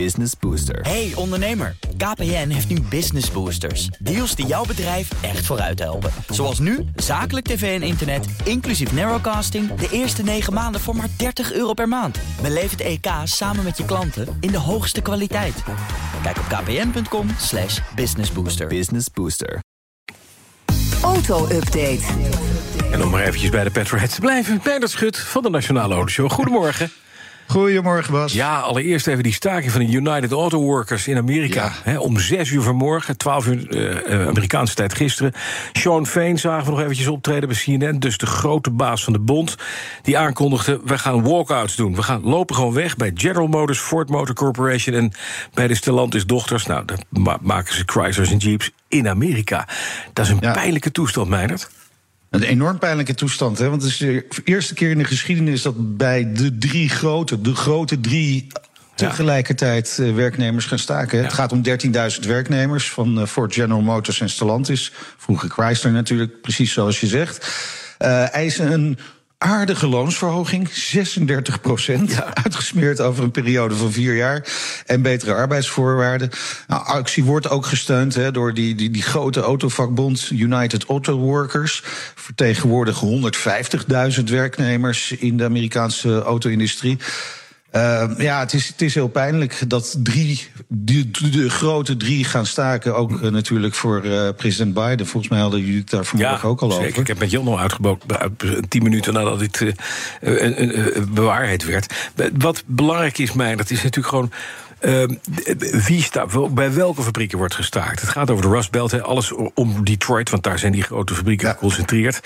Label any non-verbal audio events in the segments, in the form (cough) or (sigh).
Business Booster. Hey ondernemer, KPN heeft nu Business Boosters. Deals die jouw bedrijf echt vooruit helpen. Zoals nu, zakelijk tv en internet, inclusief narrowcasting... de eerste 9 maanden voor maar 30 euro per maand. Beleef het EK samen met je klanten in de hoogste kwaliteit. Kijk op kpn.com slash businessbooster. Business Booster. Auto-update. En om maar eventjes bij de Petroheads te blijven... Bernard Schut van de Nationale Autoshow. Goedemorgen. Goedemorgen, Bas. Ja, allereerst even die staking van de United Auto Workers in Amerika. Om 6 uur vanmorgen, 12 uur eh, eh, Amerikaanse tijd gisteren. Sean Fain zagen we nog eventjes optreden bij CNN. Dus de grote baas van de bond. Die aankondigde, we gaan walkouts doen. We gaan lopen gewoon weg bij General Motors, Ford Motor Corporation... en bij de Stellantis dochters. Nou, dat ma- maken ze Chryslers en Jeeps in Amerika. Dat is een Ja. pijnlijke toestand, Meijnerd. Een enorm pijnlijke toestand. Hè? Want het is de eerste keer in de geschiedenis dat bij de drie grote, de grote drie. tegelijkertijd eh, werknemers gaan staken. Het gaat om 13.000 werknemers van eh, Ford General Motors en Stellantis. Vroeger Chrysler natuurlijk, precies zoals je zegt. Eh, eisen een aardige loonsverhoging, 36 procent. (laughs) Uitgesmeerd over een periode van vier jaar. En betere arbeidsvoorwaarden. Nou, actie wordt ook gesteund hè, door die, die, die grote autovakbond United Auto Workers. Vertegenwoordigen 150.000 werknemers in de Amerikaanse auto-industrie. Uh, ja, het is, het is heel pijnlijk dat drie, de, de grote drie gaan staken. Ook uh, natuurlijk voor uh, president Biden. Volgens mij hadden jullie het daar vanmorgen ook al zeker. over. Ik heb met Jan al uitgeboden, uit, tien minuten nadat dit bewaarheid werd. Wat belangrijk is, mij, dat is natuurlijk gewoon. Uh, wie bij welke fabrieken wordt gestaakt? Het gaat over de Rust Belt, he, alles om Detroit, want daar zijn die grote fabrieken ja. geconcentreerd.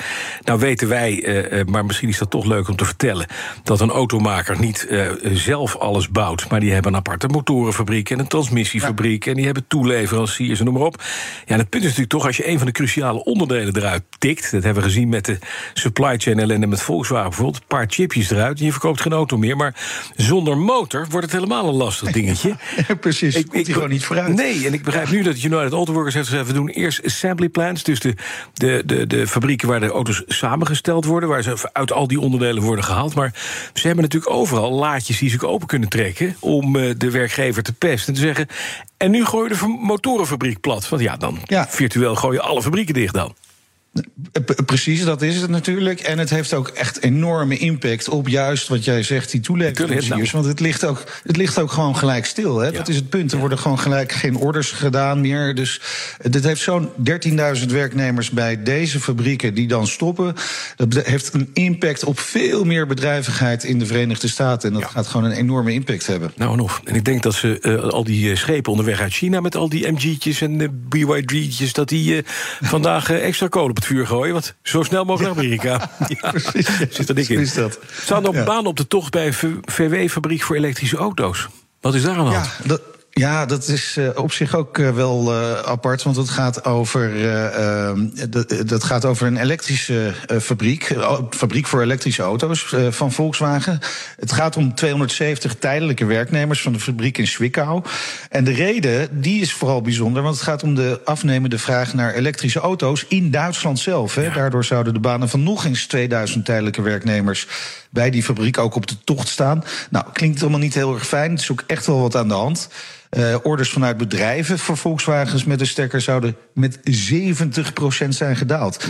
Nou weten wij, uh, maar misschien is dat toch leuk om te vertellen, dat een automaker niet uh, zelf alles bouwt, maar die hebben een aparte motorenfabriek en een transmissiefabriek ja. en die hebben toeleveranciers en noem maar op. Ja, en het punt is natuurlijk toch, als je een van de cruciale onderdelen eruit tikt, dat hebben we gezien met de supply chain ellende met Volkswagen bijvoorbeeld, een paar chipjes eruit en je verkoopt geen auto meer, maar zonder motor wordt het helemaal een lastig dingetje. (laughs) Ja, precies, ik, komt hij gewoon niet vooruit. Nee, en ik begrijp nu dat United Auto Workers heeft gezegd... we doen eerst assembly plants, dus de, de, de, de fabrieken... waar de auto's samengesteld worden, waar ze uit al die onderdelen worden gehaald. Maar ze hebben natuurlijk overal laadjes die ze open kunnen trekken... om uh, de werkgever te pesten en te zeggen... en nu gooi je de motorenfabriek plat. Want ja, dan ja. virtueel gooi je alle fabrieken dicht dan. Precies, dat is het natuurlijk. En het heeft ook echt enorme impact op juist wat jij zegt, die toeleveranciers. Want het ligt ook, het ligt ook gewoon gelijk stil. Hè? Ja. Dat is het punt. Er worden gewoon gelijk geen orders gedaan meer. Dus dit heeft zo'n 13.000 werknemers bij deze fabrieken die dan stoppen. Dat heeft een impact op veel meer bedrijvigheid in de Verenigde Staten. En dat ja. gaat gewoon een enorme impact hebben. Nou en of. En ik denk dat ze uh, al die schepen onderweg uit China met al die MG'tjes en uh, BYD'tjes, dat die uh, (laughs) vandaag extra kolen op het vuur gooien. Want zo snel mogelijk naar Amerika. (laughs) ja, precies. Zit er dik in. Dat. Staan er ja. banen op de tocht bij een VW-fabriek voor elektrische auto's? Wat is daar aan de hand? Ja, dat, ja, dat is uh, op zich ook uh, wel uh, apart. Want het gaat over, dat, dat, gaat over een elektrische fabriek. fabriek voor elektrische auto's van Volkswagen. Het gaat om 270 tijdelijke werknemers van de fabriek in Zwickau. En de reden die is vooral bijzonder. Want het gaat om de afnemende vraag naar elektrische auto's in Duitsland zelf. Hè. Daardoor zouden de banen van nog eens 2000 tijdelijke werknemers bij die fabriek ook op de tocht staan. Nou, klinkt allemaal niet heel erg fijn. Het is ook echt wel wat aan de hand. Uh, orders vanuit bedrijven voor Volkswagens met een stekker zouden met 70% zijn gedaald.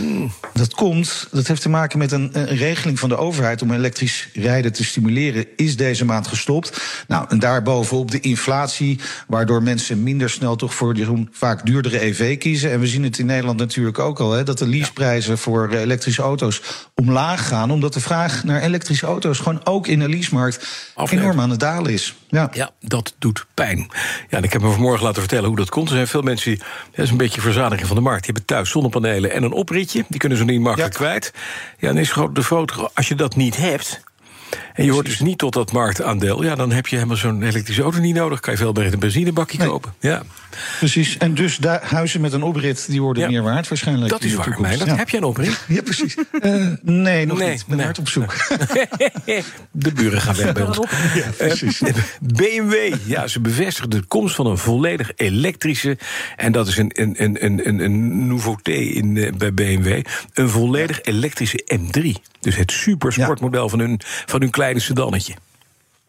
Dat komt, dat heeft te maken met een, regeling van de overheid om elektrisch rijden te stimuleren, is deze maand gestopt. Nou, en daarbovenop de inflatie, waardoor mensen minder snel toch voor die vaak duurdere EV kiezen. En we zien het in Nederland natuurlijk ook al, hè, dat de leaseprijzen voor elektrische auto's omlaag gaan, omdat de vraag naar elektrische auto's gewoon ook in de leasemarkt enorm aan het dalen is. Ja. ja, dat doet pijn. Ja, en ik heb me vanmorgen laten vertellen hoe dat komt. Er zijn veel mensen die, dat is een beetje verzadiging van de markt. Die hebben thuis zonnepanelen en een opritje. Die kunnen ze niet makkelijk ja. kwijt. Ja, dan is de foto, als je dat niet hebt. En je hoort dus niet tot dat marktaandeel. Ja, dan heb je helemaal zo'n elektrische auto niet nodig. Kan je veel beter een benzinebakje nee. kopen. Ja. Precies. En dus huizen met een oprit, die worden ja. meer waard waarschijnlijk. Dat is waar, mij. Ja. Heb jij een oprit? (laughs) Ja, precies. uh, nee, nog nee, niet. Ik ben nee. hard op zoek. (laughs) de buren gaan weg bij ons. (laughs) Ja, precies. Uh, BMW, ja, ze bevestigen de komst van een volledig elektrische... en dat is een, een, een, een, een nouveauté in, uh, bij BMW... een volledig elektrische M3. Dus het supersportmodel van hun, van hun kleine sedannetje.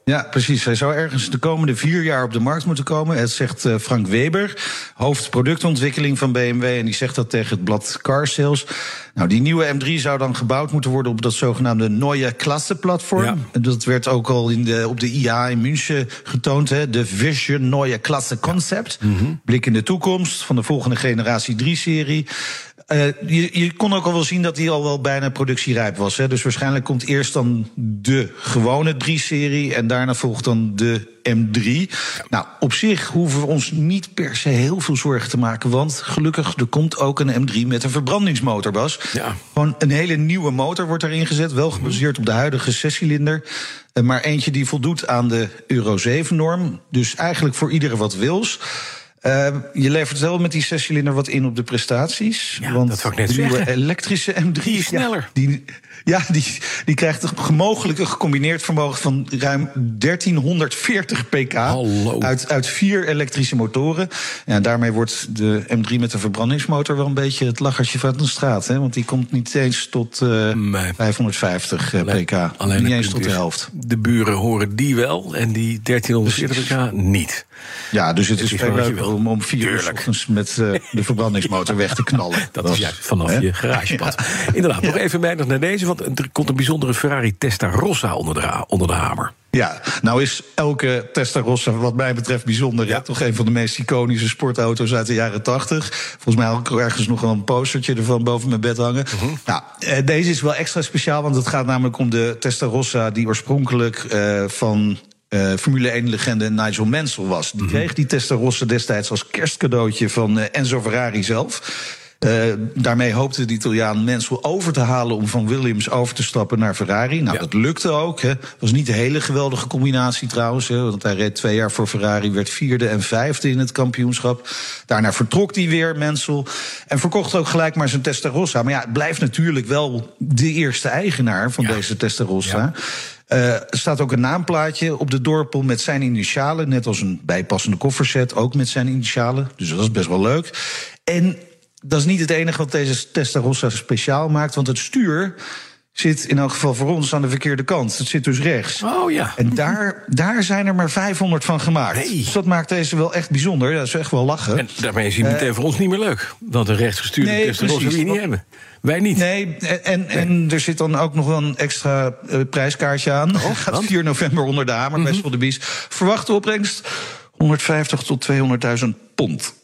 Ja, precies. Hij zou ergens de komende vier jaar op de markt moeten komen. Het zegt uh, Frank Weber, hoofd productontwikkeling van BMW. En die zegt dat tegen het blad Car Sales. Nou, die nieuwe M3 zou dan gebouwd moeten worden op dat zogenaamde Neue Klasse platform. Ja. Dat werd ook al in de, op de IA in München getoond. Hè? De Vision Neue Klasse Concept. Ja. Mm -hmm. Blik in de toekomst van de volgende generatie 3-serie. Uh, je, je, kon ook al wel zien dat die al wel bijna productierijp was. Hè? Dus waarschijnlijk komt eerst dan de gewone 3-serie... en daarna volgt dan de M3. Nou, op zich hoeven we ons niet per se heel veel zorgen te maken... want gelukkig, er komt ook een M3 met een verbrandingsmotor, Bas. Ja. Gewoon een hele nieuwe motor wordt erin gezet... wel gebaseerd op de huidige zescilinder... maar eentje die voldoet aan de Euro 7-norm. Dus eigenlijk voor iedereen wat wils... Uh, je levert wel met die zescilinder wat in op de prestaties. Ja, want dat ik net de nieuwe zeggen. elektrische M3 Die is sneller. Ja, die, ja, die, die krijgt een mogelijk een gecombineerd vermogen van ruim 1340 pk. Hallo. Uit, uit vier elektrische motoren. Ja, daarmee wordt de M3 met de verbrandingsmotor wel een beetje het lachertje van de straat. Hè? Want die komt niet eens tot uh, Nee. 550 Alleen- pk. alleen niet eens tot de helft. De buren horen die wel en die 1340 pk niet. Ja, dus het is is om om vier uur ochtends met uh, de verbrandingsmotor (laughs) weg te knallen. Dat is juist vanaf hè? je garagepad. Inderdaad, nog even weinig naar deze, want er komt een bijzondere Ferrari Testarossa onder de, onder de hamer. Ja, nou is elke Testarossa wat mij betreft bijzonder. Ja. Toch een van de meest iconische sportauto's uit de jaren 80. Volgens mij had ik ergens nog wel een postertje ervan boven mijn bed hangen. Nou, eh, deze is wel extra speciaal, want het gaat namelijk om de Testarossa... die oorspronkelijk eh, van eh, Formule 1-legende Nigel Mansell was. Die kreeg die Testarossa destijds als kerstcadeautje van eh, Enzo Ferrari zelf... Uh, daarmee hoopte de Italiaan Mansell over te halen om van Williams over te stappen naar Ferrari. Nou, Ja. dat lukte ook. Hè. Was niet een hele geweldige combinatie trouwens. Hè, want hij reed twee jaar voor Ferrari, werd vierde en vijfde in het kampioenschap. Daarna vertrok hij weer, Mansell. En verkocht ook gelijk maar zijn Testarossa. Maar ja, het blijft natuurlijk wel de eerste eigenaar van Ja. deze Testarossa. Ja. Eh, er staat ook een naamplaatje op de dorpel met zijn initialen. Net als een bijpassende kofferset, ook met zijn initialen. Dus dat is best wel leuk. En dat is niet het enige wat deze Testarossa speciaal maakt. Want het stuur zit in elk geval voor ons aan de verkeerde kant. Het zit dus rechts. Oh ja. En daar, daar zijn er maar 500 van gemaakt. Nee. Dus dat maakt deze wel echt bijzonder. Dat is echt wel lachen. En daarmee is hij meteen voor ons niet meer leuk. Want een rechtsgestuurde Nee, precies. je niet hebben. Wij niet. Nee, en, en, en er zit dan ook nog wel een extra eh, prijskaartje aan. (laughs) Gaat want? Mhm. 4 november onder de hamer bij Sotheby's. Verwachte opbrengst 150 tot 200.000 pond.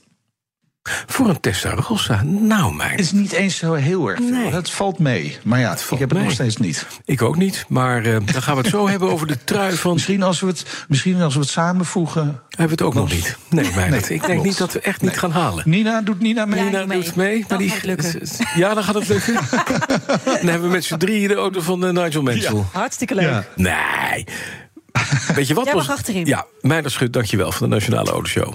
Voor een Testarossa. Nou, mijn. Het is niet eens zo heel erg veel. Nee. Het valt mee. Maar ja, ik valt heb het nog steeds niet. Ik ook niet. Maar eh, dan gaan we het zo (laughs) hebben over de trui van. Misschien als we het, misschien als we het samenvoegen. Hebben we het ook nog niet. Nee, mijn. Nee, ik denk klopt. niet dat we echt niet gaan halen. Nina, doet Nina mee? Nina niet mee. doet mee. Dan maar die, gaat het lukken. Ja, dan gaat het lukken. (laughs) dan hebben we met z'n drieën de auto van eh, Nigel Mansell. Hartstikke leuk. Ja. Nee. (laughs) Weet je wat? Jij mag achterin. Ja, Meijner Schut, dankjewel van de Nationale Autoshow.